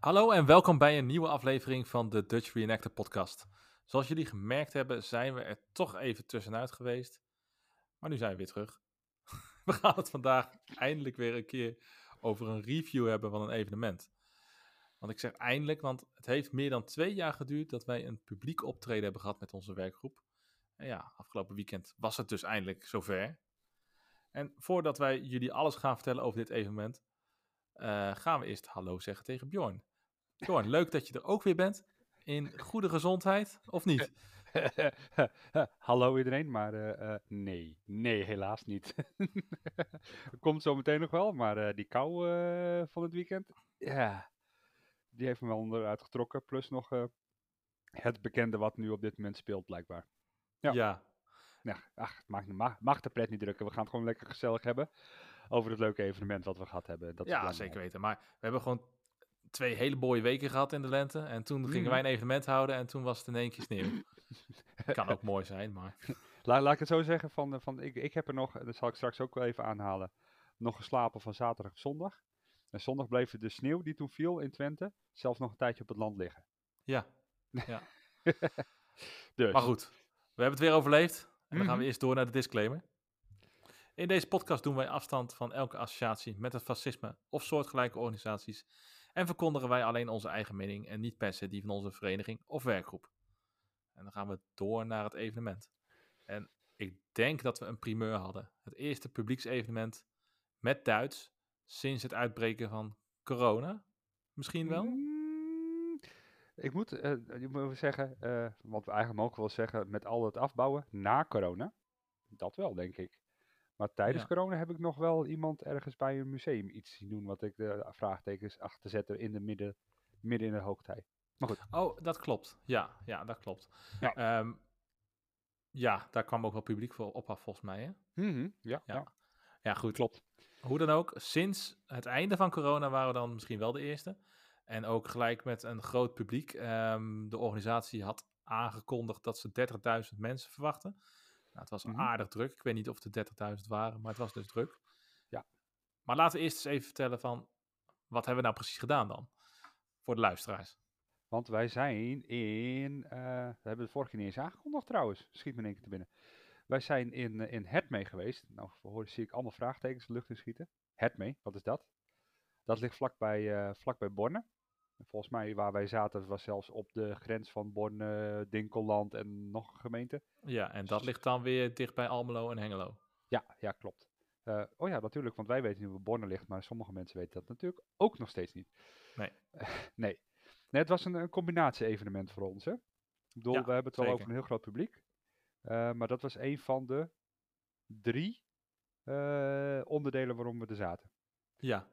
Hallo en welkom bij een nieuwe aflevering van de Dutch Reenactor podcast. Zoals jullie gemerkt hebben, zijn we er toch even tussenuit geweest. Maar nu zijn we weer terug. We gaan het vandaag eindelijk weer een keer over een review hebben van een evenement. Want ik zeg eindelijk, want het heeft meer dan twee jaar geduurd dat wij een publiek optreden hebben gehad met onze werkgroep. En ja, afgelopen weekend was het dus eindelijk zover. En voordat wij jullie alles gaan vertellen over dit evenement, eh, gaan we eerst hallo zeggen tegen Bjorn. Bjorn, leuk dat je er ook weer bent. In goede gezondheid, of niet? Hallo iedereen, maar eh, eh, nee, nee, helaas niet. Komt zo meteen nog wel, maar eh, die kou van het weekend, ja, die heeft me wel onderuit getrokken. Plus nog het bekende wat nu op dit moment speelt, blijkbaar. Ja. ja. Ja, ach, mag, mag de pret niet drukken. We gaan het gewoon lekker gezellig hebben over het leuke evenement wat we gehad hebben. Dat Ja, zeker weten. Maar we hebben gewoon twee hele mooie weken gehad in de lente. En toen gingen Mhm. wij een evenement houden en toen was het in één keer sneeuw. kan ook mooi zijn, maar... La- laat ik het zo zeggen, van, eh, van, ik, ik heb er nog, dat zal ik straks ook wel even aanhalen, nog geslapen van zaterdag op zondag. En zondag bleef de sneeuw die toen viel in Twente zelfs nog een tijdje op het land liggen. Ja, Dus, maar goed. We hebben het weer overleefd. En dan gaan we Mhm. eerst door naar de disclaimer. In deze podcast doen wij afstand van elke associatie met het fascisme of soortgelijke organisaties. En verkondigen wij alleen onze eigen mening en niet per se die van onze vereniging of werkgroep. En dan gaan we door naar het evenement. En ik denk dat we een primeur hadden. Het eerste publieksevenement met Duits sinds het uitbreken van corona. Misschien wel? Mm, ik moet, je moet zeggen, eh, wat we eigenlijk mogen wel zeggen, met al het afbouwen na corona, dat wel denk ik. Maar tijdens Ja. corona heb ik nog wel iemand ergens bij een museum iets zien doen wat ik de vraagtekens achter zette in de midden, midden in de hoogtij. Maar goed. Oh, dat klopt. Ja, ja dat klopt. Ja. Ehm, ja, daar kwam ook wel publiek voor op af, volgens mij. Hè? Mhm, ja, Ja. ja. Ja, goed. klopt. Hoe dan ook, sinds het einde van corona waren we dan misschien wel de eerste. En ook gelijk met een groot publiek. Ehm, de organisatie had aangekondigd dat ze 30.000 mensen verwachten. Nou, het was Mhm. aardig druk. Ik weet niet of het 30.000 waren, maar het was dus druk. Ja. Maar laten we eerst eens even vertellen van, wat hebben we nou precies gedaan dan? Voor de luisteraars. Want wij zijn in, eh, we hebben het vorige keer niet eens aangekondigd trouwens, schiet me in één keer te binnen. Wij zijn in, eh, in Hermee geweest. Nou, hoor, zie ik allemaal vraagtekens de lucht in schieten. Hermee, wat is dat? Dat ligt vlakbij, eh vlakbij Borne. En Volgens mij waar wij zaten was zelfs op de grens van Borne, Dinkelland en nog een gemeente. Ja, en dat ligt dan weer dicht bij Almelo en Hengelo. Ja, ja, klopt. Eh, oh ja, natuurlijk, want wij weten nu waar Borne ligt, maar sommige mensen weten dat natuurlijk ook nog steeds niet. Nee. nee. Nee, het was een, een combinatie-evenement voor ons, hè? Ik bedoel, Ja, we hebben het wel over een heel groot publiek. eh, maar dat was een van de drie eh, onderdelen waarom we er zaten. Ja.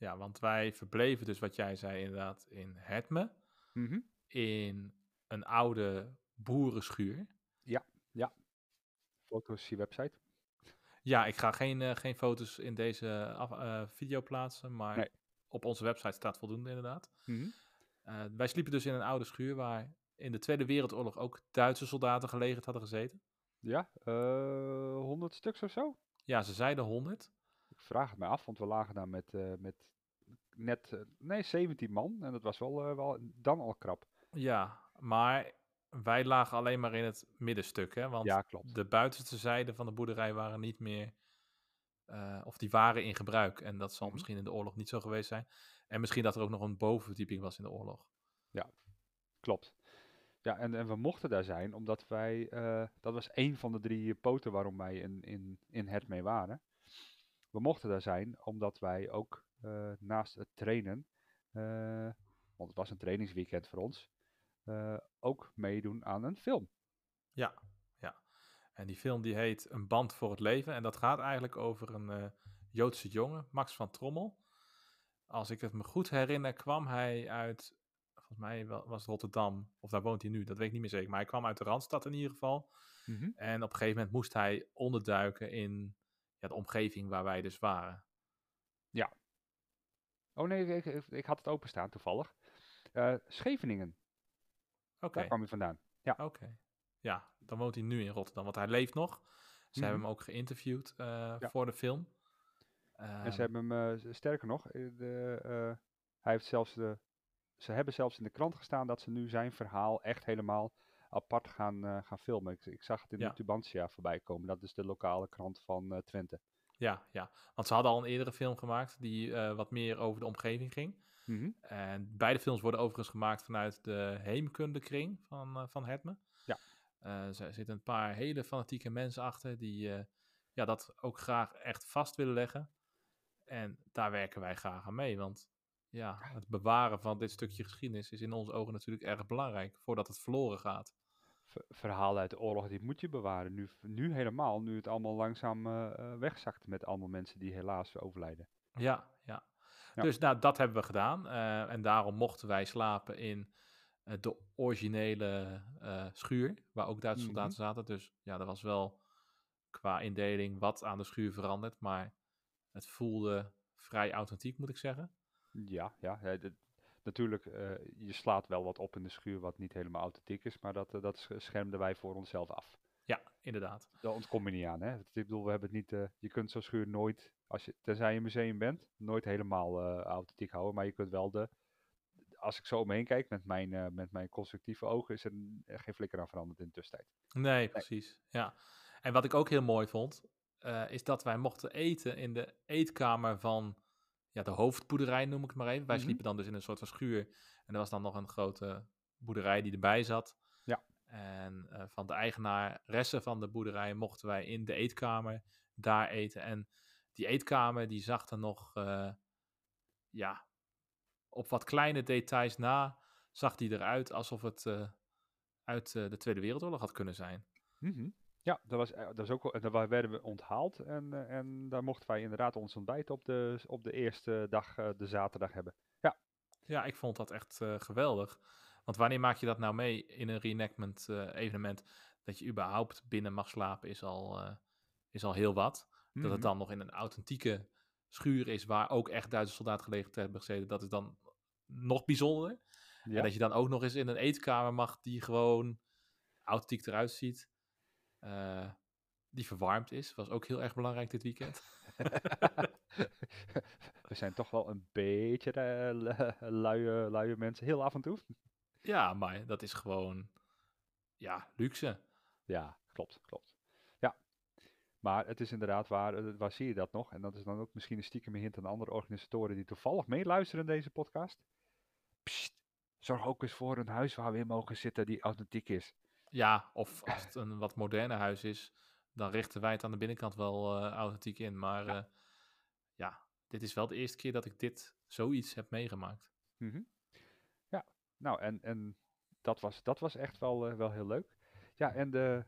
Ja, want wij verbleven dus wat jij zei inderdaad in Hetme. Mhm. In een oude boerenschuur. Foto's, je website. Ja, ik ga geen, eh, geen foto's in deze af, eh, video plaatsen, maar Nee. op onze website staat voldoende inderdaad. Mhm. Eh, wij sliepen dus in een oude schuur waar in de Tweede Wereldoorlog ook Duitse soldaten gelegerd hadden gezeten. Ja, 100 stuks of zo? Ja, ze zeiden 100. Vraag het mij af, want we lagen daar met, eh, met net, eh, nee, 17 man. En dat was wel, eh, wel dan al krap. Ja, maar wij lagen alleen maar in het middenstuk, hè? Want Ja, klopt. de buitenste zijden van de boerderij waren niet meer, of die waren in gebruik. En dat zal Mhm. misschien in de oorlog niet zo geweest zijn. En misschien dat er ook nog een bovenverdieping was in de oorlog. Klopt. Ja, en, en we mochten daar zijn omdat wij, dat was één van de drie poten waarom wij in, in, in het mee waren. We mochten daar zijn omdat wij ook eh, naast het trainen, eh, want het was een trainingsweekend voor ons, eh, ook meedoen aan een film. Ja, ja. En die film die heet Een band voor het leven. En dat gaat eigenlijk over een Joodse jongen, Max van Trommel. Als ik het me goed herinner, kwam hij uit, volgens mij was Rotterdam, of daar woont hij nu, dat weet ik niet meer zeker. Maar hij kwam uit de Randstad in ieder geval. En op een gegeven moment moest hij onderduiken in ja, de omgeving waar wij dus waren. Oh nee, ik, ik, ik had het openstaan toevallig. Eh, Scheveningen, Oké, daar kwam hij vandaan. oké. Ja, dan woont hij nu in Rotterdam, want hij leeft nog. Ze hebben Mhm. hem ook geïnterviewd eh, Ja. voor de film. En Ehm, ze hebben hem, eh, sterker nog, de, hij heeft zelfs de, ze hebben zelfs in de krant gestaan dat ze nu zijn verhaal echt helemaal apart gaan, eh, gaan filmen. Ik, ik zag het in Ja. de Tubantia voorbij komen. Dat is de lokale krant van eh, Twente. Ja, ja, want ze hadden al een eerdere film gemaakt die eh, wat meer over de omgeving ging. En beide films worden overigens gemaakt vanuit de heemkundekring van, van Hetme. Ja. Er zitten een paar hele fanatieke mensen achter die ja, dat ook graag echt vast willen leggen. En daar werken wij graag aan mee, want ja, het bewaren van dit stukje geschiedenis is in onze ogen natuurlijk erg belangrijk, voordat het verloren gaat. Ver- verhalen uit de oorlog, die moet je bewaren. Nu, nu helemaal, nu het allemaal langzaam eh, eh, wegzakt met allemaal mensen die helaas overlijden. Ja, ja. Ja. Dus nou, dat hebben we gedaan. eh, en daarom mochten wij slapen in de originele schuur, waar ook Duitse Mhm. soldaten zaten. Dus ja, dat was wel qua indeling wat aan de schuur veranderd. Maar het voelde vrij authentiek, moet ik zeggen. Ja, ja. ja, dit- natuurlijk, eh, je slaat wel wat op in de schuur wat niet helemaal authentiek is, maar dat, eh, dat sch- schermden wij voor onszelf af. Ja, inderdaad. Daar ontkom je niet aan, hè. Ik bedoel, we hebben het niet, eh, je kunt zo'n schuur nooit, als je, tenzij je een museum bent, nooit helemaal authentiek houden, maar je kunt wel de, als ik zo omheen kijk met mijn, met mijn constructieve ogen, is er geen flikker aan veranderd in de tussentijd. Nee, precies. Ja. En wat ik ook heel mooi vond, is dat wij mochten eten in de eetkamer van ja, de hoofdboerderij, noem ik het maar even. Wij Mhm. sliepen dan dus in een soort van schuur. En er was dan nog een grote boerderij die erbij zat. Ja. En eh, van de eigenaressen van de boerderij mochten wij in de eetkamer daar eten. En die eetkamer die zag er nog, eh, ja, op wat kleine details na, zag die eruit alsof het eh, uit de Tweede Wereldoorlog had kunnen zijn. Mhm. Ja, dat was, eh, dat was ook, daar werden we onthaald en, eh, en daar mochten wij inderdaad ons ontbijt op de, op de eerste dag, eh, de zaterdag hebben. Ja, ik vond dat echt geweldig. Want wanneer maak je dat nou mee in een reenactment evenement? Dat je überhaupt binnen mag slapen is al, is al heel wat. Dat Mhm. het dan nog in een authentieke schuur is waar ook echt Duitse soldaten gelegen hebben gezeten. Dat is dan nog bijzonder. Ja. En dat je dan ook nog eens in een eetkamer mag die gewoon authentiek eruit ziet. Eh, die verwarmd is. Was ook heel erg belangrijk dit weekend. we zijn toch wel een beetje eh, lu- luie, luie mensen, heel af en toe. ja, maar dat is gewoon ja, luxe. Ja, klopt, klopt. Ja, maar het is inderdaad waar, eh, waar zie je dat nog? En dat is dan ook misschien een stiekem hint aan andere organisatoren die toevallig meeluisteren in deze podcast. Psst, zorg ook eens voor een huis waar we in mogen zitten die authentiek is. Ja, of als het een wat moderner huis is, dan richten wij het aan de binnenkant wel eh, authentiek in. Maar ja. ja, dit is wel de eerste keer dat ik dit zoiets heb meegemaakt. Mhm. Ja, nou en, en dat, was, dat was echt wel, eh, wel heel leuk. Ja, en de,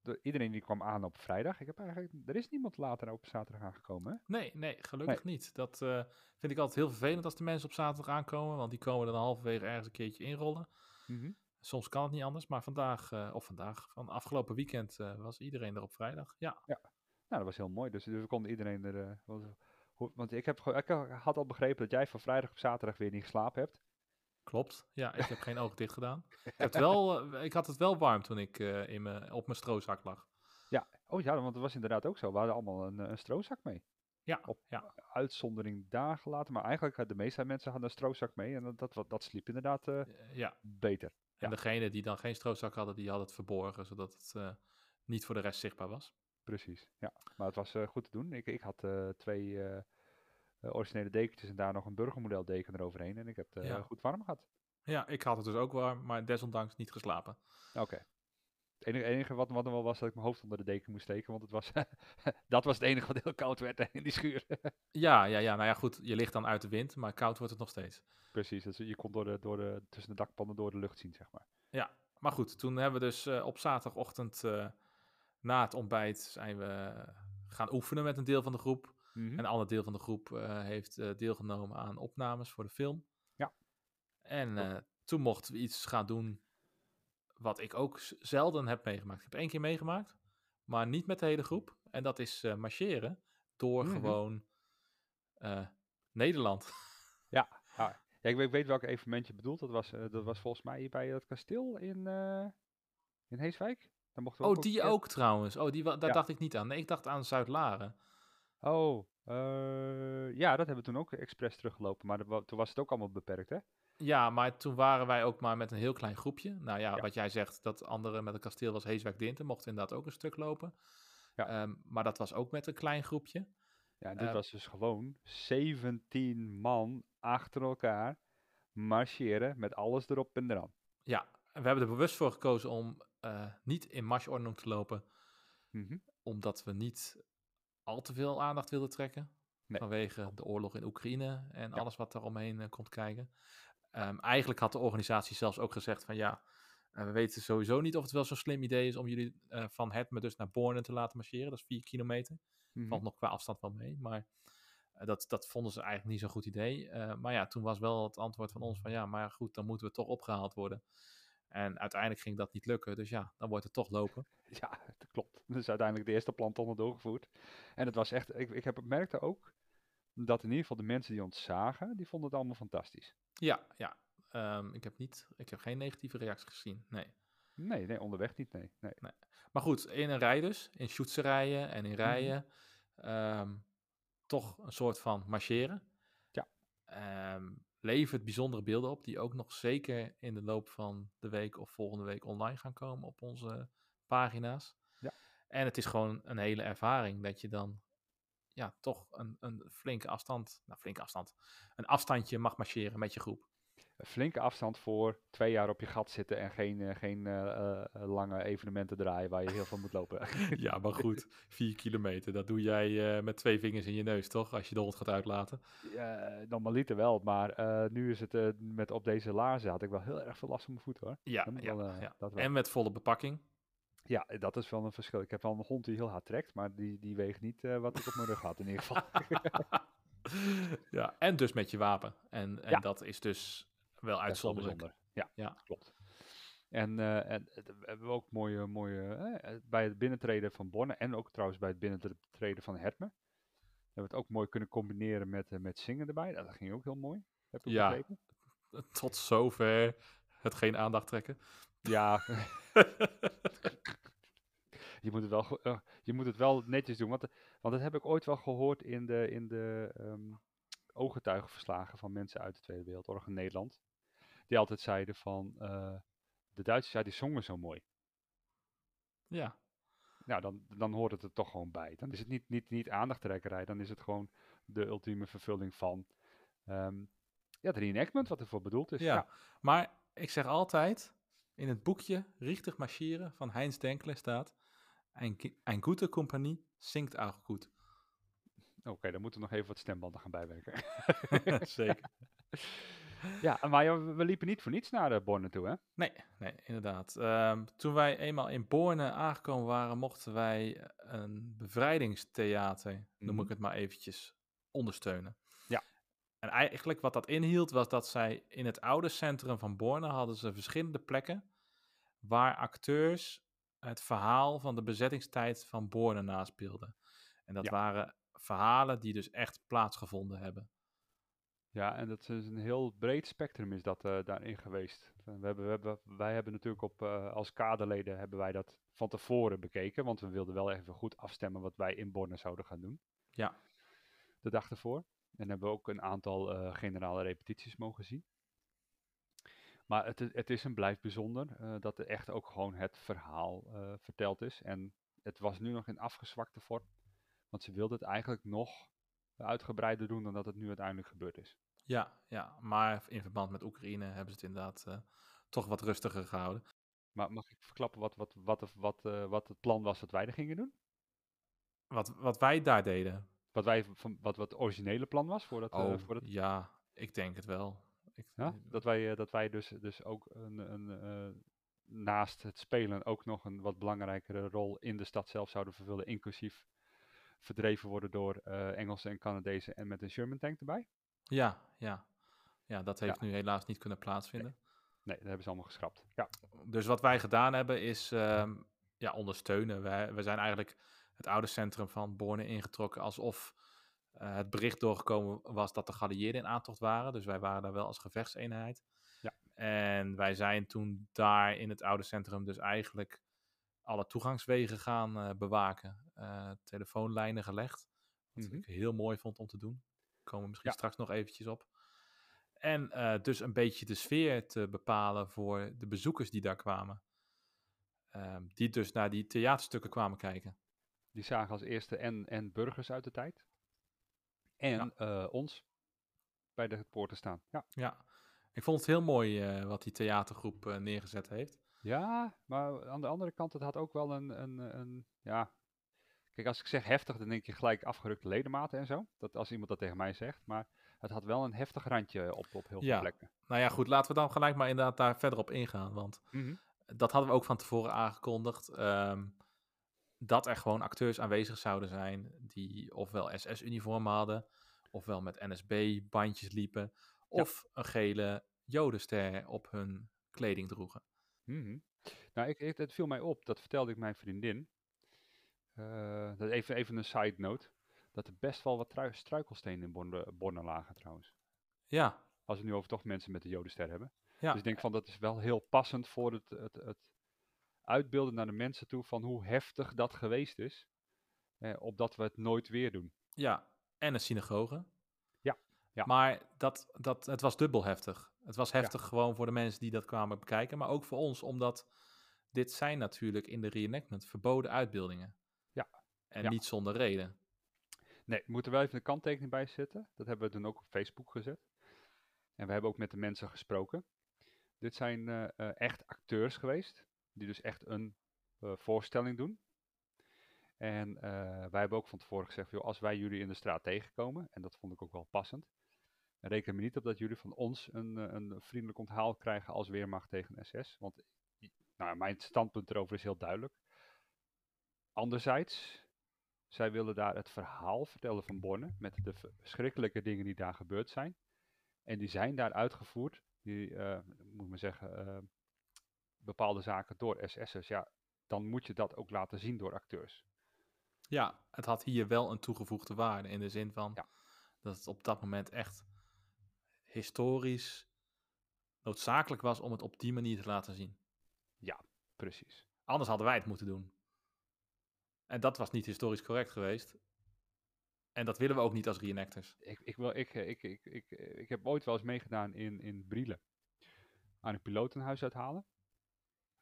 de, iedereen die kwam aan op vrijdag. Ik heb eigenlijk, er is niemand later op zaterdag aangekomen. Hè? Nee, nee, gelukkig niet. Dat eh, vind ik altijd heel vervelend als de mensen op zaterdag aankomen, want die komen dan halverwege ergens een keertje inrollen. Mhm. Soms kan het niet anders, maar vandaag, eh, of vandaag, van afgelopen weekend eh, was iedereen er op vrijdag. Ja, Nou, dat was heel mooi. Dus, dus we konden iedereen er. eh, hoe- want ik, heb, ik had al begrepen dat jij van vrijdag op zaterdag weer niet geslapen hebt. klopt. Ja, ik heb geen ogen dicht gedaan. Ik, heb het wel, ik had het wel warm toen ik in me, op mijn stroozak lag. Oh ja, want dat was inderdaad ook zo. We hadden allemaal een, een stroozak mee. Ja, Op- ja. Uitzondering daar gelaten. Maar eigenlijk had de meeste mensen hadden een stroozak mee. En dat, dat, dat sliep inderdaad ja. beter. En degene die dan geen stroozak hadden, die hadden het verborgen, zodat het eh, niet voor de rest zichtbaar was. Precies. Ja. Maar het was eh, goed te doen. Ik, ik had eh, twee originele dekentjes en daar nog een burgermodel deken eroverheen. En ik heb het Ja. goed warm gehad. Ja, ik had het dus ook warm, maar desondanks niet geslapen. Oké. Het enige, enige wat, wat er wel was dat ik mijn hoofd onder de deken moest steken. Want het was, dat was het enige wat heel koud werd in die schuur. Ja, ja, ja, nou ja, goed, je ligt dan uit de wind, maar koud wordt het nog steeds. Precies. Dus je kon door de, door de, tussen de dakpannen door de lucht zien, zeg maar. Ja, maar goed, toen hebben we dus eh, op zaterdagochtend eh, na het ontbijt zijn we gaan oefenen met een deel van de groep. Mhm. En een ander deel van de groep eh, heeft eh, deelgenomen aan opnames voor de film. Ja. En eh, toen mochten we iets gaan doen wat ik ook zelden heb meegemaakt. Ik heb één keer meegemaakt, maar niet met de hele groep. En dat is eh, marcheren door Mhm. gewoon eh, Nederland. Ja, ik weet, ik weet welk evenement je bedoelt. Dat was, eh, dat was volgens mij bij het kasteel in, in Heeswijk. Daar mochten we Oh, ook die ook trouwens. Oh, die, daar Ja. dacht ik niet aan. Nee, ik dacht aan Zuid-Laren. Oh, ja, dat hebben we toen ook expres teruggelopen. Maar dat toen was het ook allemaal beperkt, hè? Ja, maar toen waren wij ook maar met een heel klein groepje. Nou ja, Ja. wat jij zegt, dat andere met een kasteel was Heeswijk Dinten, mochten inderdaad ook een stuk lopen. Ja. Ehm, maar dat was ook met een klein groepje. Ja, dit Eh, was dus gewoon 17 man achter elkaar marcheren met alles erop en eraan. Ja, en we hebben er bewust voor gekozen om eh, niet in marchordening te lopen, Mhm. omdat we niet al te veel aandacht wilden trekken. Nee, vanwege de oorlog in Oekraïne en Ja. alles wat er omheen eh, komt kijken. Ehm, eigenlijk had de organisatie zelfs ook gezegd van ja, eh, we weten sowieso niet of het wel zo'n slim idee is om jullie eh, van Hetme dus naar Borne te laten marcheren. Dat is vier kilometer. Mhm. Valt nog qua afstand wel mee, maar eh, dat, dat vonden ze eigenlijk niet zo'n goed idee. Maar ja, toen was wel het antwoord van ons van ja, maar goed, dan moeten we toch opgehaald worden. En uiteindelijk ging dat niet lukken, dus ja, dan wordt het toch lopen. Ja, dat klopt. Dus uiteindelijk de eerste plan toch doorgevoerd. En het was echt, ik, ik heb merkte ook dat in ieder geval de mensen die ons zagen, die vonden het allemaal fantastisch. Ja, ja. Ehm, ik, heb niet, ik heb geen negatieve reacties gezien, nee. Nee, nee, onderweg niet, nee. nee. Maar goed, in een rij dus, in shootserijen en in Mhm. rijen, ehm, toch een soort van marcheren. Ja. Ehm, levert bijzondere beelden op, die ook nog zeker in de loop van de week of volgende week online gaan komen op onze pagina's. Ja. En het is gewoon een hele ervaring dat je dan ja, toch een, een flinke afstand, nou flinke afstand, een afstandje mag marcheren met je groep. Een flinke afstand voor twee jaar op je gat zitten en geen, eh, geen eh, eh, lange evenementen draaien waar je heel veel moet lopen. Ja, maar goed, vier kilometer, dat doe jij eh, met twee vingers in je neus, toch? Als je de hond gaat uitlaten. Ja, normaliter wel, maar eh, nu is het eh, met op deze laarzen had ik wel heel erg veel last van mijn voeten hoor. Ja, wel, eh, ja. dat wel. En met volle bepakking. Ja, dat is wel een verschil. Ik heb wel een hond die heel hard trekt, maar die, die weegt niet eh, wat ik op mijn rug had in ieder geval. ja, en dus met je wapen. En, en Ja. dat is dus wel uitzonderlijk. Ja, Ja. klopt. En, eh, en eh, we hebben ook mooie, mooie bij het binnentreden van Borne en ook trouwens bij het binnentreden van Hertme. Hebben we het ook mooi kunnen combineren met, met zingen erbij. Dat ging ook heel mooi. Heb ik Ja. begrepen. Tot zover het geen aandacht trekken. Ja, je moet het wel, eh, je moet het wel netjes doen. Want, want dat heb ik ooit wel gehoord in de, in de ehm, ooggetuigenverslagen van mensen uit de Tweede Wereldoorlog in Nederland. Die altijd zeiden van, eh, de Duitsers ja, die zongen zo mooi. ja, Nou, dan, dan hoort het er toch gewoon bij. Dan is het niet, niet, niet aandachttrekkerij, dan is het gewoon de ultieme vervulling van ehm, ja, het reenactment wat ervoor bedoeld is. ja. Maar ik zeg altijd, in het boekje Richtig Marchieren van Heinz Denkler staat... Een, goede compagnie zingt auch goed. Oké, dan moeten we nog even wat stembanden gaan bijwerken. Zeker. ja, maar we liepen niet voor niets naar de Borne toe, hè? Nee, nee, inderdaad. Ehm, toen wij eenmaal in Borne aangekomen waren, mochten wij een bevrijdingstheater, noem Mhm. ik het maar eventjes, ondersteunen. Ja. En eigenlijk wat dat inhield, was dat zij in het oude centrum van Borne hadden ze verschillende plekken waar acteurs het verhaal van de bezettingstijd van Borne naspeelden. En dat Ja. waren verhalen die dus echt plaatsgevonden hebben. Ja, en dat is een heel breed spectrum is dat eh, daarin geweest. We hebben, we hebben, wij hebben natuurlijk op, eh, als kaderleden hebben wij dat van tevoren bekeken, want we wilden wel even goed afstemmen wat wij in Borne zouden gaan doen. Ja. De dag ervoor. En hebben we ook een aantal eh, generale repetities mogen zien. Maar het, het is en blijft bijzonder eh, dat er echt ook gewoon het verhaal eh, verteld is. En het was nu nog in afgezwakte vorm. Want ze wilden het eigenlijk nog uitgebreider doen dan dat het nu uiteindelijk gebeurd is. Ja, ja, maar in verband met Oekraïne hebben ze het inderdaad eh, toch wat rustiger gehouden. Maar mag ik verklappen wat, wat, wat, wat, wat het plan was wat wij er gingen doen? Wat, wat wij daar deden. Wat, wij, van, wat, wat het originele plan was voor dat, Oh, voor dat ja, ik denk het wel. Ik, Ja, dat wij, eh, dat wij dus, dus ook een, een, eh, naast het spelen ook nog een wat belangrijkere rol in de stad zelf zouden vervullen, inclusief verdreven worden door eh, Engelsen en Canadezen en met een Sherman tank erbij. Ja, ja. Ja, dat heeft Ja. nu helaas niet kunnen plaatsvinden. Nee, dat hebben ze allemaal geschrapt. Ja, Dus wat wij gedaan hebben is ehm, ja, ondersteunen. Wij, we zijn eigenlijk het oude centrum van Borne ingetrokken alsof eh, het bericht doorgekomen was dat de geallieerden in aantocht waren. Dus wij waren daar wel als gevechtseenheid. Ja. En wij zijn toen daar in het oude centrum dus eigenlijk alle toegangswegen gaan eh, bewaken. Eh, telefoonlijnen gelegd. Wat Mhm. ik heel mooi vond om te doen. Komen we misschien Ja. straks nog eventjes op. En eh, dus een beetje de sfeer te bepalen voor de bezoekers die daar kwamen. Ehm, die dus naar die theaterstukken kwamen kijken. Die zagen als eerste en, en burgers uit de tijd. En eh, ons bij de poorten staan. Ja. Ja, ik vond het heel mooi eh, wat die theatergroep eh, neergezet heeft. ja, maar aan de andere kant, het had ook wel een, een, een, ja... Kijk, als ik zeg heftig, dan denk je gelijk afgerukte ledematen en zo. Dat als iemand dat tegen mij zegt. Maar het had wel een heftig randje op, op heel veel Ja. plekken. Nou ja, goed, laten we dan gelijk maar inderdaad daar verder op ingaan. Want Mhm. dat hadden we ook van tevoren aangekondigd. ehm, dat er gewoon acteurs aanwezig zouden zijn die ofwel SS-uniformen hadden, ofwel met NSB-bandjes liepen, of een gele jodenster op hun kleding droegen. Mhm. Nou, ik, ik, het viel mij op, dat vertelde ik mijn vriendin. Eh, dat even, even een side note. Dat er best wel wat trui- struikelstenen in Borne, Borne lagen trouwens. Ja, Als we nu over toch mensen met de Jodenster hebben. ja, Dus ik denk van dat is wel heel passend voor het, het, het uitbeelden naar de mensen toe van hoe heftig dat geweest is. Eh, opdat we het nooit weer doen. ja. En een synagoge. Ja, ja. Maar dat, dat, het was dubbel heftig. Het was heftig gewoon voor de mensen die dat kwamen bekijken, maar ook voor ons, omdat dit zijn natuurlijk in de reenactment verboden uitbeeldingen. Ja, En ja. niet zonder reden. Nee, we moeten wel even een kanttekening bij zetten. Dat hebben we toen ook op Facebook gezet. En we hebben ook met de mensen gesproken. Dit zijn eh, eh, echt acteurs geweest, die dus echt een eh, voorstelling doen. En eh, wij hebben ook van tevoren gezegd, joh, als wij jullie in de straat tegenkomen, en dat vond ik ook wel passend, reken er niet op dat jullie van ons een, eh, een vriendelijk onthaal krijgen als weermacht tegen SS. Want nou, mijn standpunt erover is heel duidelijk. Anderzijds, zij willen daar het verhaal vertellen van Borne, met de verschrikkelijke dingen die daar gebeurd zijn. En die zijn daar uitgevoerd, die, moet maar zeggen, bepaalde zaken door SS'ers. Ja, dan moet je dat ook laten zien door acteurs. Ja, het had hier wel een toegevoegde waarde in de zin van Ja. dat het op dat moment echt historisch noodzakelijk was om het op die manier te laten zien. Precies. Anders hadden wij het moeten doen. En dat was niet historisch correct geweest. En dat willen we ook niet als reenactors. Ik, ik, wil, ik, ik, ik, ik, ik heb ooit wel eens meegedaan in, in Brielen. Aan een pilotenhuis uithalen.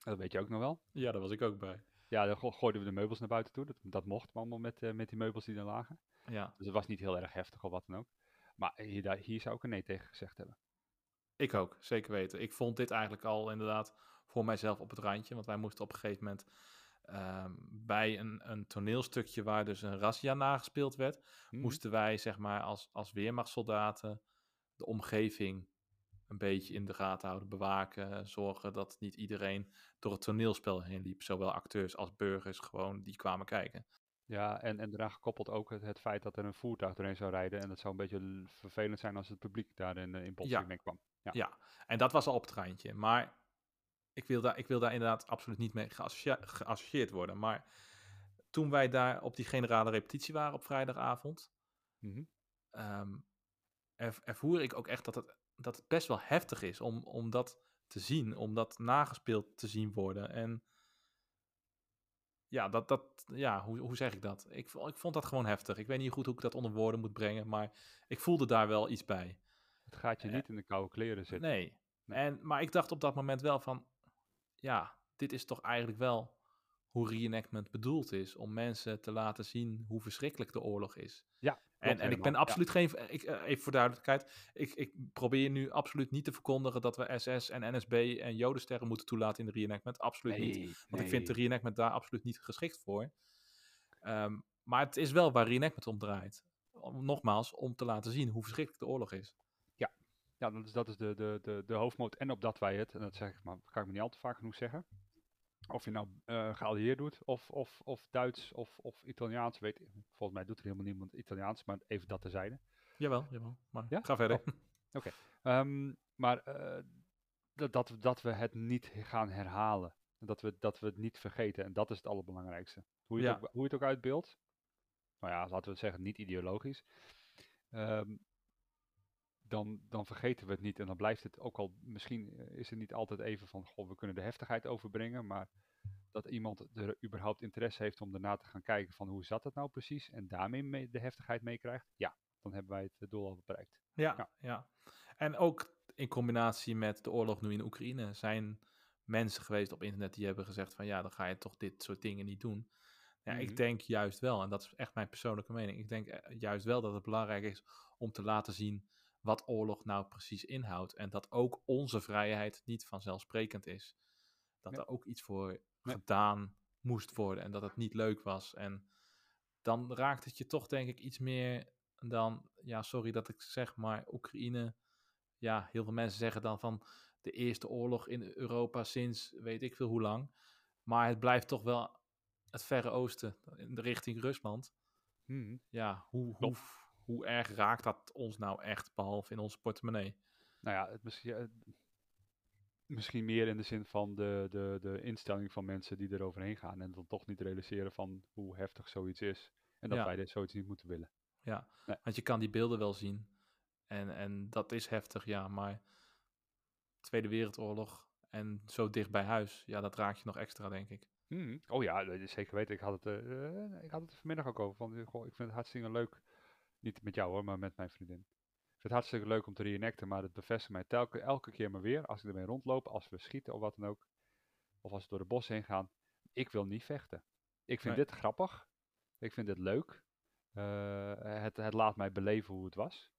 Dat weet je ook nog wel. Ja, daar was ik ook bij. Ja, dan go- gooiden we de meubels naar buiten toe. Dat, dat mocht allemaal met, eh, met die meubels die er lagen. Ja, Dus het was niet heel erg heftig of wat dan ook. Maar hier, daar- hier zou ik een nee tegen gezegd hebben. ik ook, zeker weten. Ik vond dit eigenlijk al inderdaad voor mijzelf op het randje. Want wij moesten op een gegeven moment ehm, bij een, een toneelstukje waar dus een razzia nagespeeld werd, Mhm. moesten wij zeg maar als, als weermachtssoldaten de omgeving een beetje in de gaten houden, bewaken, zorgen dat niet iedereen door het toneelspel heen liep. Zowel acteurs als burgers gewoon die kwamen kijken. Ja, en, en daaraan gekoppeld ook het, het feit dat er een voertuig doorheen zou rijden. En dat zou een beetje vervelend zijn als het publiek daarin in, in botsing Ja. mee kwam. Ja. Ja, en dat was al op het randje. Maar ik wil daar, ik wil daar inderdaad absoluut niet mee geassocieerd worden. Maar toen wij daar op die generale repetitie waren op vrijdagavond, ehm, er, ervoer ik ook echt dat het, dat het best wel heftig is om, om dat te zien, om dat nagespeeld te zien worden. En ja, dat, dat, ja hoe, hoe zeg ik dat? Ik, ik vond dat gewoon heftig. Ik weet niet goed hoe ik dat onder woorden moet brengen, maar ik voelde daar wel iets bij. Het gaat je Eh, niet in de koude kleren zitten. Nee. Nee. En, maar ik dacht op dat moment wel van, ja, dit is toch eigenlijk wel hoe reenactment bedoeld is. Om mensen te laten zien hoe verschrikkelijk de oorlog is. Ja, En, en ik ben. Ja. absoluut geen, ik, eh, even voor duidelijkheid, ik, ik probeer nu absoluut niet te verkondigen dat we SS en NSB en Jodensterren moeten toelaten in de reenactment. Absoluut niet. Nee, Want ik vind de reenactment daar absoluut niet geschikt voor. Ehm, maar het is wel waar reenactment om draait. Om- Nogmaals, om te laten zien hoe verschrikkelijk de oorlog is. Ja, dat is, dat is de, de, de, de hoofdmoot. En opdat wij het, en dat zeg ik maar, kan ik me niet al te vaak genoeg zeggen. Of je nou eh geallieerd doet, of, of, of Duits, of, of Italiaans, weet. Volgens mij doet er helemaal niemand Italiaans, maar even dat terzijde. Jawel, jawel. Maar Ja? ga verder. Ehm, maar eh, dat, dat, we- dat we het niet gaan herhalen. Dat we, dat we het niet vergeten. En dat is het allerbelangrijkste. Hoe je, het, ook, hoe je het ook uitbeeldt. Nou ja, laten we het zeggen, niet ideologisch. Ehm, dan, dan vergeten we het niet. En dan blijft het ook al, misschien eh, is het niet altijd even van, goh, we kunnen de heftigheid overbrengen. Maar dat iemand er überhaupt interesse heeft om daarna te gaan kijken van hoe zat het nou precies. En daarmee mee- de heftigheid meekrijgt. Ja, dan hebben wij het eh, doel al bereikt. Ja, Ja. ja. En ook in combinatie met de oorlog nu in Oekraïne zijn mensen geweest op internet die hebben gezegd van ja, dan ga je toch dit soort dingen niet doen. Ja, Mhm. ik denk juist wel, en dat is echt mijn persoonlijke mening, ik denk eh, juist wel dat het belangrijk is om te laten zien wat oorlog nou precies inhoudt. En dat ook onze vrijheid niet vanzelfsprekend is. Dat er ook iets voor gedaan moest worden en dat het niet leuk was. En dan raakt het je toch denk ik iets meer dan, ja sorry dat ik zeg, maar Oekraïne, ja heel veel mensen zeggen dan van de eerste oorlog in Europa sinds weet ik veel hoe lang. Maar het blijft toch wel het Verre Oosten, in de richting Rusland. Mhm. Ja, hoe, hoe. Hoe erg raakt dat ons nou echt, behalve in onze portemonnee? Nou ja, het misschien, eh, misschien meer in de zin van de, de, de instelling van mensen die er overheen gaan. En dan toch niet realiseren van hoe heftig zoiets is. En dat Ja. wij dit zoiets niet moeten willen. Ja, Nee. want je kan die beelden wel zien. En, en dat is heftig, ja, maar Tweede Wereldoorlog en zo dicht bij huis, ja, dat raakt je nog extra, denk ik. Mhm. Oh ja, dat is zeker weten. Ik had het, eh, ik had het vanmiddag ook over. Van, goh, ik vind het hartstikke leuk. Niet met jou hoor, maar met mijn vriendin. Ik vind het hartstikke leuk om te reenacten, maar het bevestigt mij telke, elke keer maar weer. Als ik ermee rondloop, als we schieten of wat dan ook. Of als we door de bos heen gaan. Ik wil niet vechten. Ik vind Nee. dit grappig. Ik vind dit leuk. Eh, het, het laat mij beleven hoe het was.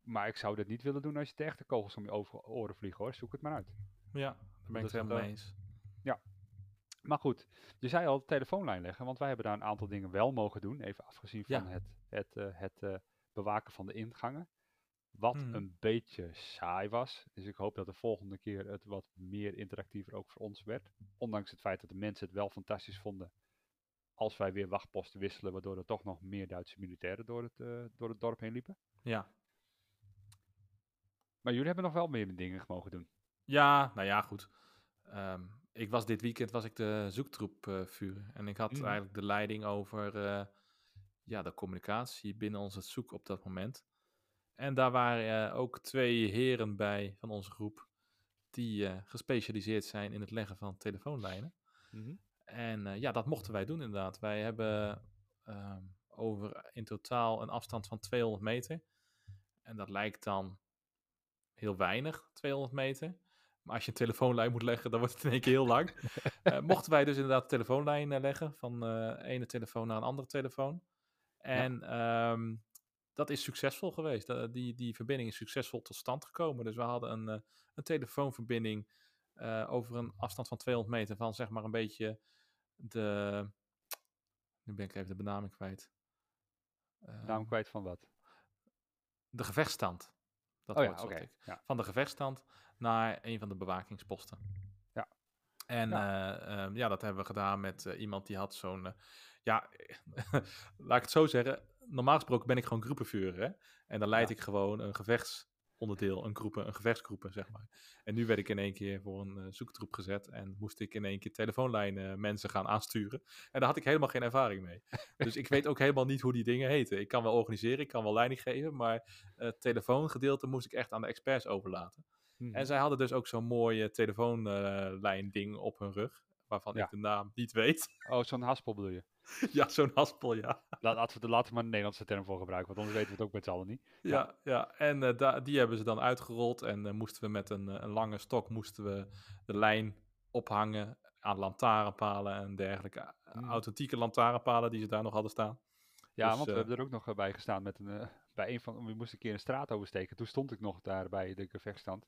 Maar ik zou dit niet willen doen als je de echte kogels om je over- oren vliegen hoor. Zoek het maar uit. Ja, daar ben ik het helemaal mee eens. Maar goed, je zei al telefoonlijn leggen, want wij hebben daar een aantal dingen wel mogen doen. Even afgezien van Ja. het, het, eh, het eh, bewaken van de ingangen. Wat Mhm. een beetje saai was. Dus ik hoop dat de volgende keer het wat meer interactiever ook voor ons werd. Ondanks het feit dat de mensen het wel fantastisch vonden. Als wij weer wachtposten wisselen, waardoor er toch nog meer Duitse militairen door het, eh, door het dorp heen liepen. Ja. Maar jullie hebben nog wel meer dingen mogen doen. Ja, nou ja, goed. Ehm, ik was dit weekend was ik de zoektroep eh, vuren. En ik had Mhm. eigenlijk de leiding over eh, ja, de communicatie binnen ons het zoek op dat moment. En daar waren eh, ook twee heren bij van onze groep die gespecialiseerd zijn in het leggen van telefoonlijnen. En eh, ja, dat mochten wij doen inderdaad. Wij hebben ehm, over in totaal een afstand van 200 meter. En dat lijkt dan heel weinig, 200 meter. Maar als je een telefoonlijn moet leggen, dan wordt het in één keer heel lang. Eh, mochten wij dus inderdaad de telefoonlijn eh, leggen van eh ene telefoon naar een andere telefoon. En ehm, dat is succesvol geweest. Die, die verbinding is succesvol tot stand gekomen. Dus we hadden een, een telefoonverbinding over een afstand van 200 meter van zeg maar een beetje de... Nu ben ik even de benaming kwijt. Naam Ehm, kwijt van wat? de gevechtsstand. Dat Oh ja, zocht ik. Ja. Van de gevechtsstand naar een van de bewakingsposten. Ja. En ja, ehm, ja dat hebben we gedaan met eh, iemand die had zo'n... eh, ja, laat ik het zo zeggen. Normaal gesproken ben ik gewoon groepenvuurder. En dan leid Ja. ik gewoon een gevechtsonderdeel, een, groepen, een gevechtsgroepen, zeg maar. En nu werd ik in één keer voor een eh, zoektroep gezet. En moest ik in één keer telefoonlijnen mensen gaan aansturen. En daar had ik helemaal geen ervaring mee. Dus ik weet ook helemaal niet hoe die dingen heten. Ik kan wel organiseren, ik kan wel leiding geven. Maar het telefoongedeelte moest ik echt aan de experts overlaten. Mhm. En zij hadden dus ook zo'n mooie telefoonlijn ding op hun rug. Waarvan Ja. ik de naam niet weet. Oh, zo'n haspel bedoel je? ja, zo'n haspel, ja. Laten, we, laten we maar een Nederlandse term voor gebruiken, want anders weten we het ook met z'n allen niet. Ja, ja. en eh, da- die hebben ze dan uitgerold. En eh, moesten we met een, eh, een lange stok moesten we de lijn ophangen aan lantaarnpalen en dergelijke. Hmm. Authentieke lantaarnpalen die ze daar nog hadden staan. Ja, Dus, want we hebben er ook nog bij gestaan met een, bij een van, we moesten een keer een straat oversteken. Toen stond ik nog daar bij de vechtstand.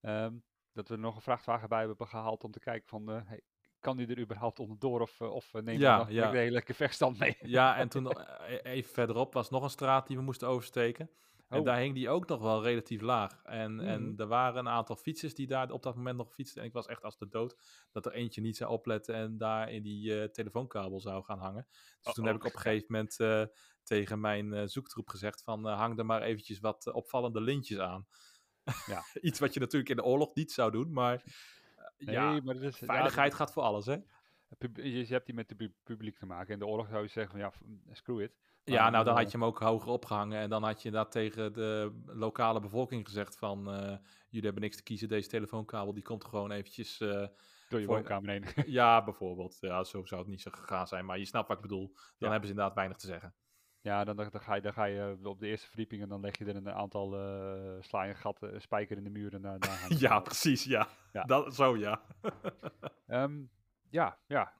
Ehm, dat we er nog een vrachtwagen bij hebben gehaald om te kijken van, hey, kan die er überhaupt onderdoor of, eh, of eh, nemen Ja, nog ja. de hele vechtstand mee? Ja, en toen eh, even verderop was nog een straat die we moesten oversteken. En Oh. daar hing die ook nog wel relatief laag. En, en er waren een aantal fietsers die daar op dat moment nog fietsten. En ik was echt als de dood dat er eentje niet zou opletten en daar in die telefoonkabel zou gaan hangen. Dus toen Oh, heb ik op een gegeven moment tegen mijn eh, zoektroep gezegd van hang er maar eventjes wat opvallende lintjes aan. Ja. Iets wat je natuurlijk in de oorlog niet zou doen, maar Nee, ja, maar dat ja, veiligheid gaat voor alles hè. je, hebt die met het pub- publiek te maken. In de oorlog zou je zeggen van, ja, f- screw it. Ja, nou dan eh, had je hem ook hoger opgehangen. En dan had je inderdaad tegen de lokale bevolking gezegd van... eh, jullie hebben niks te kiezen, deze telefoonkabel die komt gewoon eventjes... eh, Door je voor- woonkamer heen. ja, bijvoorbeeld. Ja, zo zou het niet zo gegaan zijn. Maar je snapt wat ik bedoel. Dan Ja. hebben ze inderdaad weinig te zeggen. Ja, dan, dan, dan ga je, dan ga je op de eerste verdieping en dan leg je er een aantal, eh sla je een gat, een spijker in de muur en daar, daar hangt het Ja, precies, ja. Ja. Dat, zo, ja. Ehm, ja, ja.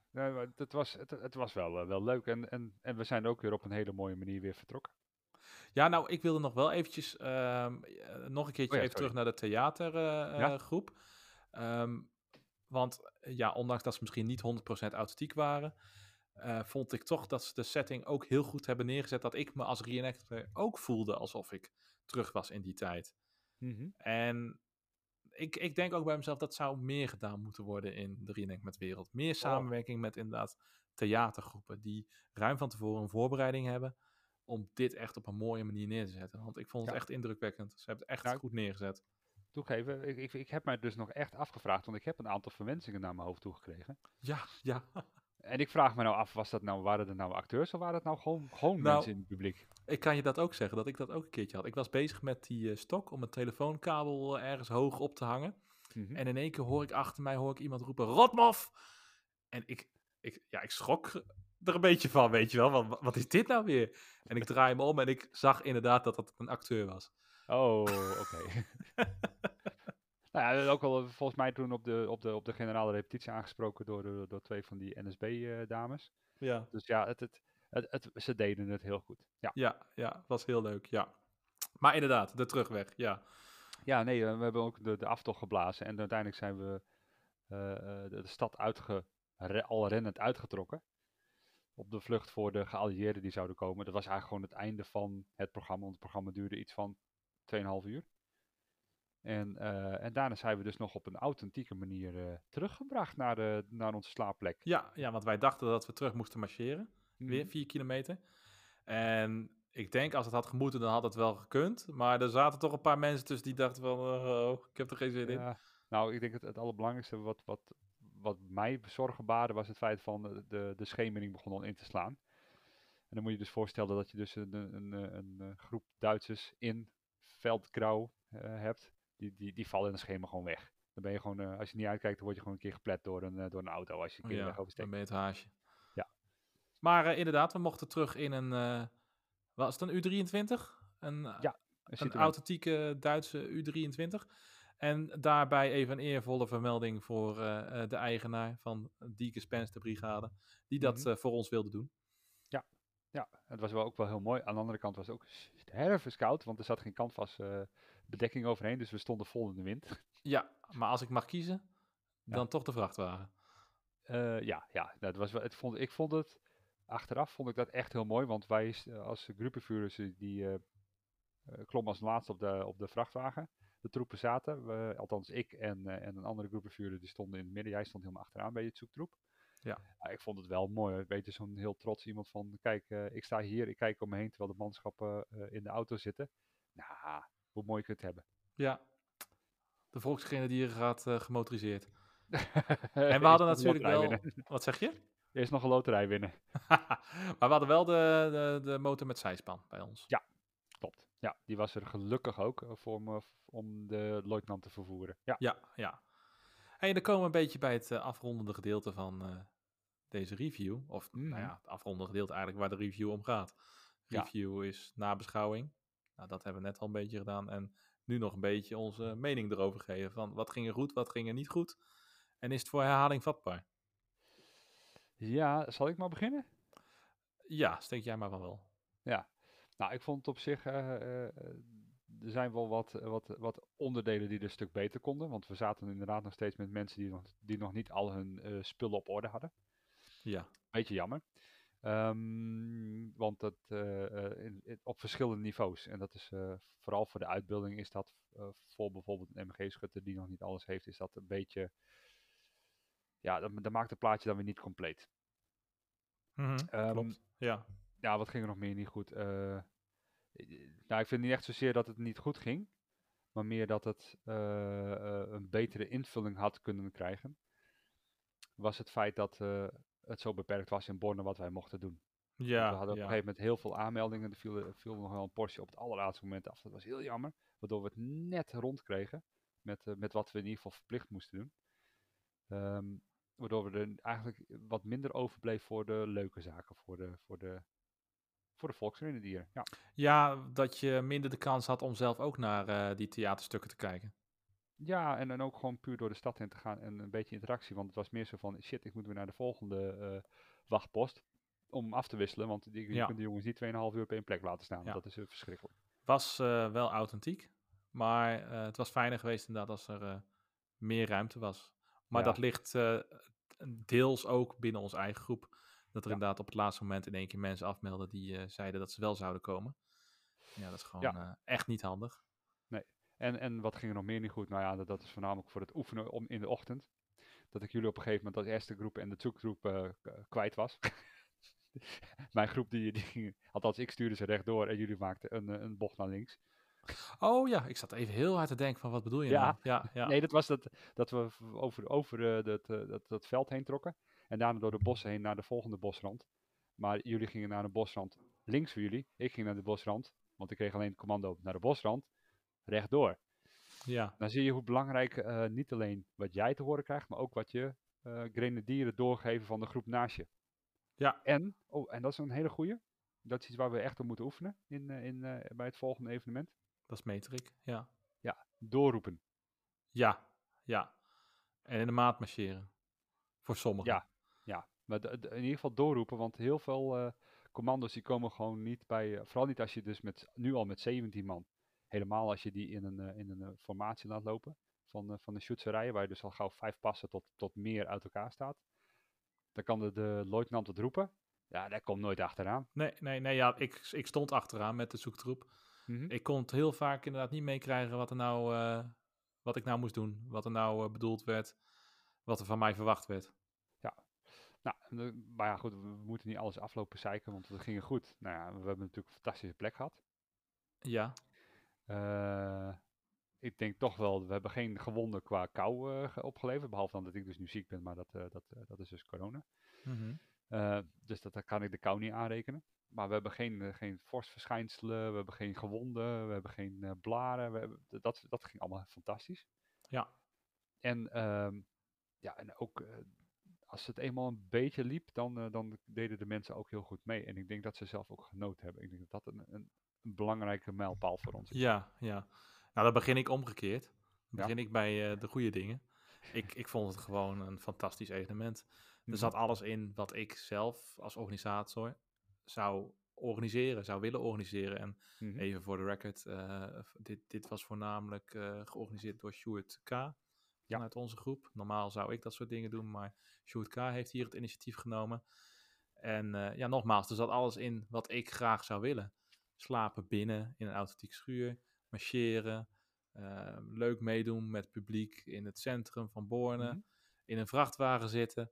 Het, was, het, het was wel, eh, wel leuk en, en, en we zijn ook weer op een hele mooie manier weer vertrokken. Ja, nou, ik wilde nog wel eventjes, ehm, eh, nog een keertje Oh ja, even terug naar de theatergroep. Ja. Ehm, want eh, ja, ondanks dat ze misschien niet 100% authentiek waren, eh, vond ik toch dat ze de setting ook heel goed hebben neergezet. Dat ik me als reenactor ook voelde alsof ik terug was in die tijd. En ik, ik denk ook bij mezelf, dat zou meer gedaan moeten worden in de reenactment wereld. Meer samenwerking met inderdaad theatergroepen die ruim van tevoren een voorbereiding hebben om dit echt op een mooie manier neer te zetten. Want ik vond het Ja. echt indrukwekkend. Ze hebben het echt Nou, goed neergezet. Toegeven, ik, ik, ik heb mij dus nog echt afgevraagd, want ik heb een aantal verwensingen naar mijn hoofd toegekregen. Ja, ja. En ik vraag me nou af, was dat nou, waren dat nou acteurs of waren dat nou gewoon, gewoon Nou, mensen in het publiek? Ik kan je dat ook zeggen, dat ik dat ook een keertje had. Ik was bezig met die eh, stok om een telefoonkabel eh, ergens hoog op te hangen. Mhm. En in één keer hoor ik achter mij hoor ik iemand roepen, Rotmof! En ik, ik, ja, ik schrok er een beetje van, weet je wel. Wat, wat is dit nou weer? En ik draai me om en ik zag inderdaad dat dat een acteur was. Oh, oké. nou ja, ook al volgens mij toen op de, op de, op de generale repetitie aangesproken door, door twee van die NSB-dames. Ja. dus ja, het, het, het, het- ze deden het heel goed. Ja, Ja, ja, was heel leuk, ja. Maar inderdaad, de terugweg, ja. ja nee, eh, we hebben ook de, de aftocht geblazen en uiteindelijk zijn we eh, eh, de, de stad uitge, re- al rennend uitgetrokken. Op de vlucht voor de geallieerden die zouden komen. Dat was eigenlijk gewoon het einde van het programma, want het programma duurde iets van 2,5 uur. En, eh, en daarna zijn we dus nog op een authentieke manier eh, teruggebracht naar, de, naar onze slaapplek. Ja, ja, want wij dachten dat we terug moesten marcheren. Weer Mhm. vier kilometer. En ik denk, als het had gemoeten, dan had het wel gekund. Maar er zaten toch een paar mensen tussen die dachten van, oh, ik heb er geen zin in. Nou, ik denk het, het allerbelangrijkste wat, wat, wat mij zorgen baarde was het feit van de, de schemering begon al in te slaan. En dan moet je dus voorstellen dat je dus een, een, een, eh, een, groep Duitsers in Veldgrauw hebt. Die, die, die vallen in het schema gewoon weg. Dan ben je gewoon, eh, als je niet uitkijkt, dan word je gewoon een keer geplet door een, eh, door een auto als je een keer de weg Ja, oversteekt. dan ben je het haasje. Ja. Maar eh, inderdaad, we mochten terug in een, was het een U23? Een, Ja, Een authentieke Duitse U23. En daarbij even een eervolle vermelding voor de eigenaar van Dieke Spence, de brigade, die dat Mhm. voor ons wilde doen. Ja, het was wel ook wel heel mooi. Aan de andere kant was het ook sterven koud, want er zat geen canvas eh, bedekking overheen, dus we stonden vol in de wind. Ja, maar als ik mag kiezen, Ja. dan toch de vrachtwagen. Eh, ja, ja dat was wel, het vond, ik vond het, achteraf vond ik dat echt heel mooi, want wij s- als groepenvuurders die, die eh, eh, klommen als laatste op de, op de vrachtwagen. De troepen zaten, we, althans ik en, eh, en een andere groepenvuurder die stonden in het midden. Jij stond helemaal achteraan bij het zoektroep. Ja. Ik vond het wel mooi. Weet je, zo'n heel trots iemand van, kijk, eh, ik sta hier, ik kijk om me heen terwijl de manschappen eh, in de auto zitten. Nou, hoe mooi kun je het hebben. Ja, de Volksgrenadier gaat eh, gemotoriseerd. en we hadden natuurlijk wel... Wat zeg je? Eerst nog een loterij winnen. maar we hadden wel de, de, de motor met zijspan bij ons. Klopt. Ja, die was er gelukkig ook eh, voor me, om de luitenant te vervoeren. Ja. Ja, ja. En dan komen we een beetje bij het eh, afrondende gedeelte van deze review. Of nou Mhm. ja, het afrondende gedeelte eigenlijk waar de review om gaat. Ja. Review is nabeschouwing. Nou, dat hebben we net al een beetje gedaan. En nu nog een beetje onze mening erover geven. Van wat ging er goed, wat ging er niet goed. En is het voor herhaling vatbaar? ja, zal ik maar beginnen? Ja, steek jij maar wel. Nou, ik vond het op zich, eh, eh, er zijn wel wat, wat, wat onderdelen die er een stuk beter konden. Want we zaten inderdaad nog steeds met mensen die nog, die nog niet al hun eh, spullen op orde hadden. Ja, Beetje jammer. Ehm, want dat eh, eh, in- in- op verschillende niveaus. En dat is eh, vooral voor de uitbeelding is dat voor bijvoorbeeld een MG-schutter die nog niet alles heeft, is dat een beetje. Ja, dat, dat maakt het plaatje dan weer niet compleet. Ehm, klopt. Ja, ja, wat ging er nog meer niet goed? Nou, ik vind niet echt zozeer dat het niet goed ging, maar meer dat het een betere invulling had kunnen krijgen. Was het feit dat het zo beperkt was in Borne wat wij mochten doen. Ja, we hadden op een gegeven moment heel veel aanmeldingen. Er viel, er viel nog wel een portie op het allerlaatste moment af. Dat was heel jammer, waardoor we het net rond kregen met, eh, met wat we in ieder geval verplicht moesten doen. Ehm, waardoor we er eigenlijk wat minder overbleef voor de leuke zaken, voor de, voor de, voor de volksrenendieren. Ja. Ja, dat je minder de kans had om zelf ook naar eh, die theaterstukken te kijken. Ja, en dan ook gewoon puur door de stad in te gaan en een beetje interactie. Want het was meer zo van, shit, ik moet weer naar de volgende eh, wachtpost om af te wisselen. Want je Ja. kunt de jongens niet 2,5 uur op één plek laten staan. Ja. Dat is eh, verschrikkelijk. Was eh, wel authentiek, maar het was fijner geweest inderdaad als er meer ruimte was. Maar Ja. dat ligt deels ook binnen onze eigen groep. Dat er inderdaad op het laatste moment in één keer mensen afmelden die zeiden dat ze wel zouden komen. Ja, dat is gewoon echt niet handig. En, en wat ging er nog meer niet goed? Nou ja, dat, dat is voornamelijk voor het oefenen om, in de ochtend. Dat ik jullie op een gegeven moment als eerste groep en de zoekgroep eh, kwijt was. Mijn groep, die, die althans ik stuurde ze rechtdoor en jullie maakten een, eh, een bocht naar links. Oh ja, ik zat even heel hard te denken van wat bedoel je Ja. nou? Ja, ja. Nee, dat was dat, dat we over, over eh, dat, dat, dat veld heen trokken. En daarna door de bossen heen naar de volgende bosrand. Maar jullie gingen naar de bosrand links voor jullie. Ik ging naar de bosrand, want ik kreeg alleen het commando naar de bosrand. Rechtdoor. ja. Dan zie je hoe belangrijk eh, niet alleen wat jij te horen krijgt, maar ook wat je eh grenadieren doorgeven van de groep naast je. Ja. En, oh, en dat is een hele goeie. Dat is iets waar we echt op moeten oefenen in, eh, in, bij het volgende evenement. Dat is meterik, ja. Doorroepen. Ja, ja. En in de maat marcheren. Voor sommigen. Ja. Ja, maar in ieder geval doorroepen, want heel veel commando's die komen gewoon niet bij, vooral niet als je dus met, nu al met 17 man, helemaal als je die in een, eh, in een eh, formatie laat lopen van, eh, van de shootserij, waar je dus al gauw vijf passen tot, tot meer uit elkaar staat. Dan kan de, de luitenant het roepen. Ja, daar komt nooit achteraan. Nee, nee, nee, ja, ik, ik stond achteraan met de zoektroep. Mhm. Ik kon het heel vaak inderdaad niet meekrijgen wat er nou, wat ik nou moest doen. Wat er nou bedoeld werd. Wat er van mij verwacht werd. Nou, en de- maar ja, goed, we, we moeten niet alles aflopen zeiken, want het ging goed. Nou ja, we hebben natuurlijk een fantastische plek gehad. Ja, Eh, ik denk toch wel, we hebben geen gewonden qua kou eh, ge- opgeleverd. Behalve dan dat ik dus nu ziek ben, maar dat, eh, dat, dat is dus corona. mhm. Dus dat, daar kan ik de kou niet aanrekenen. Maar we hebben geen, geen vorstverschijnselen, we hebben geen gewonden, we hebben geen blaren. We hebben, dat, dat ging allemaal fantastisch. ja, En, ehm, ja, en ook als het eenmaal een beetje liep, dan, dan deden de mensen ook heel goed mee. En ik denk dat ze zelf ook genoten hebben. Ik denk dat dat een, een, een belangrijke mijlpaal voor ons ja, ja. Nou, dan begin ik omgekeerd. Dan Ja. begin ik bij eh, de goede dingen. Ik, ik vond het gewoon een fantastisch evenement. Mhm. Er zat alles in wat ik zelf als organisator zou organiseren, zou willen organiseren. En Mhm. Even voor de record, eh, dit, dit was voornamelijk eh, georganiseerd door Sjoerd K. Vanuit onze groep. Normaal zou ik dat soort dingen doen, maar Sjoerd K. heeft hier het initiatief genomen. En ja, nogmaals, er zat alles in wat ik graag zou willen. Slapen binnen in een authentiek schuur, marcheren, eh, leuk meedoen met publiek in het centrum van Borne, Mhm. in een vrachtwagen zitten.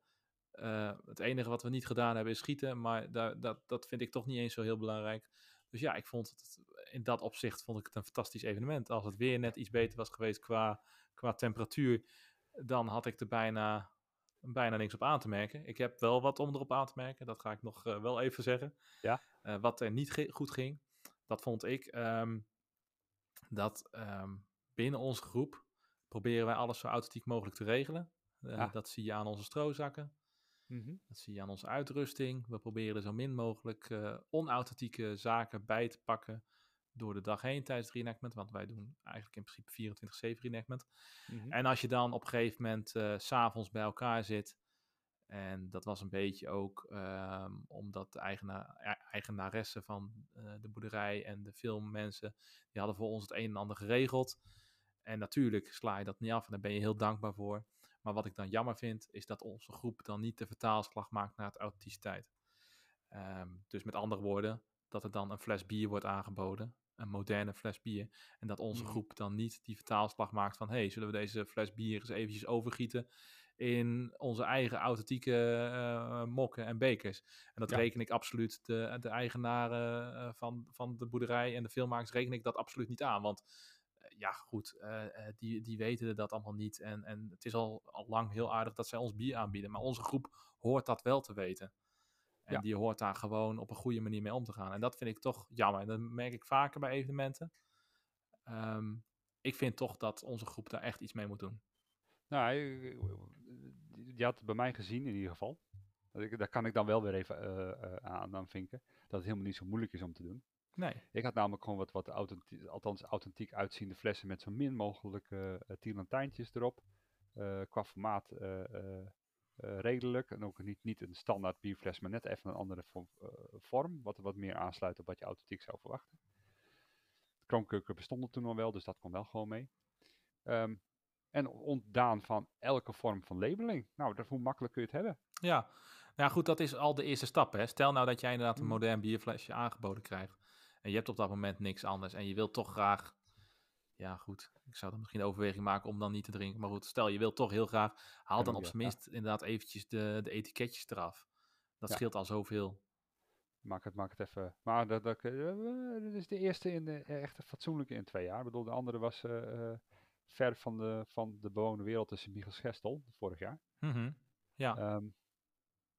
Eh, het enige wat we niet gedaan hebben is schieten, maar daar, dat, dat vind ik toch niet eens zo heel belangrijk. Dus ja, ik vond het in dat opzicht vond ik het een fantastisch evenement. Als het weer net iets beter was geweest qua, qua temperatuur, dan had ik er bijna, bijna niks op aan te merken. Ik heb wel wat om erop aan te merken, dat ga ik nog eh, wel even zeggen. Ja. Eh, wat er niet goed ging, dat vond ik ehm, dat ehm, binnen onze groep proberen wij alles zo authentiek mogelijk te regelen. Eh, Ja. Dat zie je aan onze stroozakken. Mhm. Dat zie je aan onze uitrusting. We proberen er zo min mogelijk eh onauthentieke zaken bij te pakken door de dag heen tijdens het reenactment. Want wij doen eigenlijk in principe 24-7 reenactment. Mhm. En als je dan op een gegeven moment eh, s s'avonds bij elkaar zit. En dat was een beetje ook ehm, omdat de eigenaar, e- eigenaressen van eh, de boerderij en de filmmensen, die hadden voor ons het een en ander geregeld. En natuurlijk sla je dat niet af en daar ben je heel dankbaar voor. Maar wat ik dan jammer vind, is dat onze groep dan niet de vertaalslag maakt naar het authenticiteit. Ehm, dus met andere woorden, dat er dan een fles bier wordt aangeboden, een moderne fles bier. En dat onze Mhm. groep dan niet die vertaalslag maakt van, hey, zullen we deze fles bier eens eventjes overgieten in onze eigen authentieke eh, mokken en bekers. En dat Ja. reken ik absoluut de, de eigenaren eh, van, van de boerderij en de filmmakers reken ik dat absoluut niet aan. Want eh, ja, goed, die, die weten dat allemaal niet. En, en het is al, al lang heel aardig dat zij ons bier aanbieden. Maar onze groep hoort dat wel te weten. En Ja. die hoort daar gewoon op een goede manier mee om te gaan. En dat vind ik toch jammer. En dat merk ik vaker bij evenementen. Ehm, ik vind toch dat onze groep daar echt iets mee moet doen. Nou, je, je had het bij mij gezien in ieder geval. Daar kan ik dan wel weer even eh, eh, aan, aan vinken. Dat het helemaal niet zo moeilijk is om te doen. Nee. Ik had namelijk gewoon wat, wat authentiek, althans authentiek uitziende flessen met zo min mogelijk uh, tielantijntjes erop. Uh, qua formaat uh, redelijk. En ook niet, niet een standaard bierfles, maar net even een andere vorm, vorm. Wat wat meer aansluit op wat je authentiek zou verwachten. Kroonkurken bestonden toen al wel, dus dat kon wel gewoon mee. Um, en ontdaan van elke vorm van labeling. Nou, dat, hoe makkelijk kun je het hebben? Ja, nou goed, dat is al de eerste stap. Hè? Stel nou dat jij inderdaad een modern bierflesje aangeboden krijgt. En je hebt op dat moment niks anders. En je wilt toch graag. Ja, goed. Ik zou dan misschien de overweging maken om dan niet te drinken. Maar goed, stel je wilt toch heel graag. Haal dan op zijn minst inderdaad eventjes de, de etiketjes eraf. Dat scheelt al zoveel. Maak het, maak het even. Maar dat, dat, dat is de eerste in de echte fatsoenlijke in twee jaar. Ik bedoel, de andere was uh, ver van de, van de bewoonde wereld tussen Michels Gestel, vorig jaar. Mm -hmm. Ja. Um,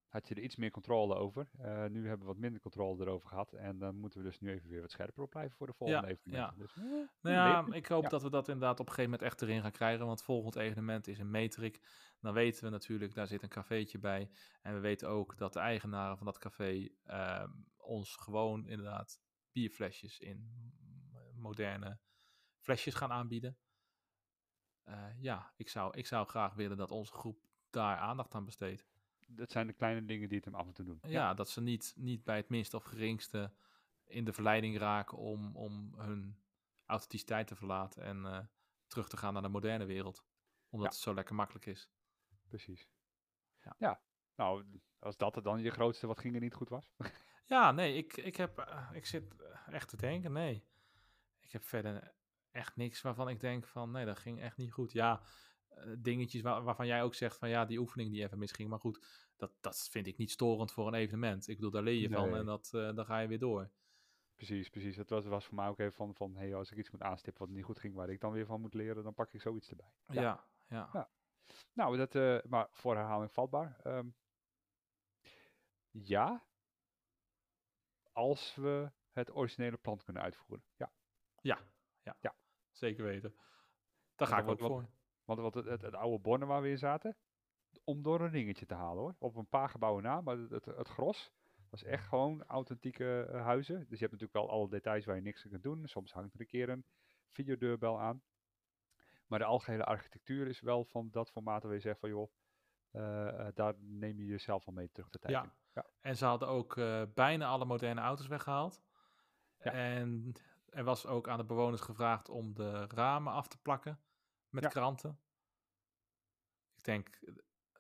had je er iets meer controle over. Uh, nu hebben we wat minder controle erover gehad. En dan moeten we dus nu even weer wat scherper op blijven voor de volgende ja, evenementen. Ja. Dus, uh, nou ja, ik hoop ja. dat we dat inderdaad op een gegeven moment echt erin gaan krijgen. Want het volgende evenement is een Metrik. Dan weten we natuurlijk, daar zit een cafeetje bij. En we weten ook dat de eigenaren van dat café uh, ons gewoon inderdaad bierflesjes in moderne flesjes gaan aanbieden. Uh, ja, ik zou, ik zou graag willen dat onze groep daar aandacht aan besteedt. Dat zijn de kleine dingen die het hem af en toe doen. Ja, ja, dat ze niet, niet bij het minste of geringste in de verleiding raken om, om hun authenticiteit te verlaten en uh, terug te gaan naar de moderne wereld. Omdat ja. het zo lekker makkelijk is. Precies. Ja. ja, nou, als dat dan je grootste wat ging er niet goed was? ja, nee, ik, ik, heb, uh, ik zit echt te denken, nee. Ik heb verder echt niks waarvan ik denk van, nee, dat ging echt niet goed. Ja, uh, dingetjes waar, waarvan jij ook zegt van, ja, die oefening die even misging. Maar goed, dat, dat vind ik niet storend voor een evenement. Ik bedoel, daar leer je nee. van en dat, uh, dan ga je weer door. Precies, precies. Het was, was voor mij ook even van, van hey, als ik iets moet aanstippen wat niet goed ging, waar ik dan weer van moet leren, dan pak ik zoiets erbij. Ja, ja. ja. ja. Nou, dat, uh, maar voor herhaling vatbaar. Um, ja, als we het originele plan kunnen uitvoeren. Ja. Ja, ja. ja. Zeker weten. Daar ga ik ook wat, voor. Want wat het, het, het, oude Borne waar we in zaten, om door een ringetje te halen hoor. Op een paar gebouwen na, maar het, het, het gros was echt gewoon authentieke uh, huizen. Dus je hebt natuurlijk wel alle details waar je niks aan kunt doen. Soms hangt er een keer een videodeurbel aan. Maar de algehele architectuur is wel van dat formaat waar je zegt van joh, uh, uh, daar neem je jezelf al mee terug de tijd ja. en ze hadden ook uh, bijna alle moderne auto's weggehaald. Ja. En er was ook aan de bewoners gevraagd om de ramen af te plakken met ja. kranten. Ik denk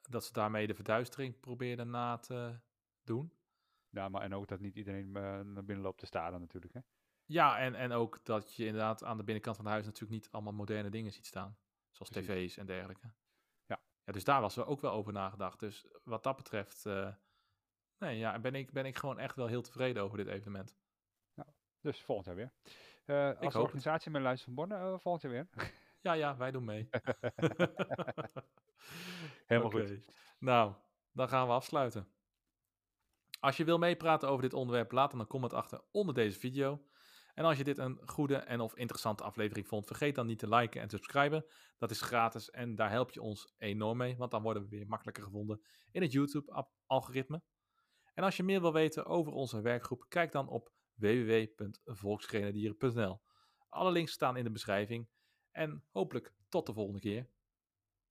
dat ze daarmee de verduistering probeerden na te doen. Ja, maar en ook dat niet iedereen naar binnen loopt te staren natuurlijk. Hè? Ja, en, en ook dat je inderdaad aan de binnenkant van het huis natuurlijk niet allemaal moderne dingen ziet staan. Zoals Precies. tv's en dergelijke. Ja. ja. Dus daar was er ook wel over nagedacht. Dus wat dat betreft, uh, nee, ja, ben, ik, ben ik gewoon echt wel heel tevreden over dit evenement. Dus volgend jaar weer. Uh, als organisatie met Luister van Borne, uh, volgend jaar weer. Ja, ja, wij doen mee. Helemaal okay. goed. Nou, dan gaan we afsluiten. Als je wil meepraten over dit onderwerp, laat dan een comment achter onder deze video. En als je dit een goede en of interessante aflevering vond, vergeet dan niet te liken en subscriben. Dat is gratis en daar help je ons enorm mee, want dan worden we weer makkelijker gevonden in het YouTube-algoritme. En als je meer wil weten over onze werkgroep, kijk dan op www.volksgrenadieren.nl. Alle links staan in de beschrijving. En hopelijk tot de volgende keer.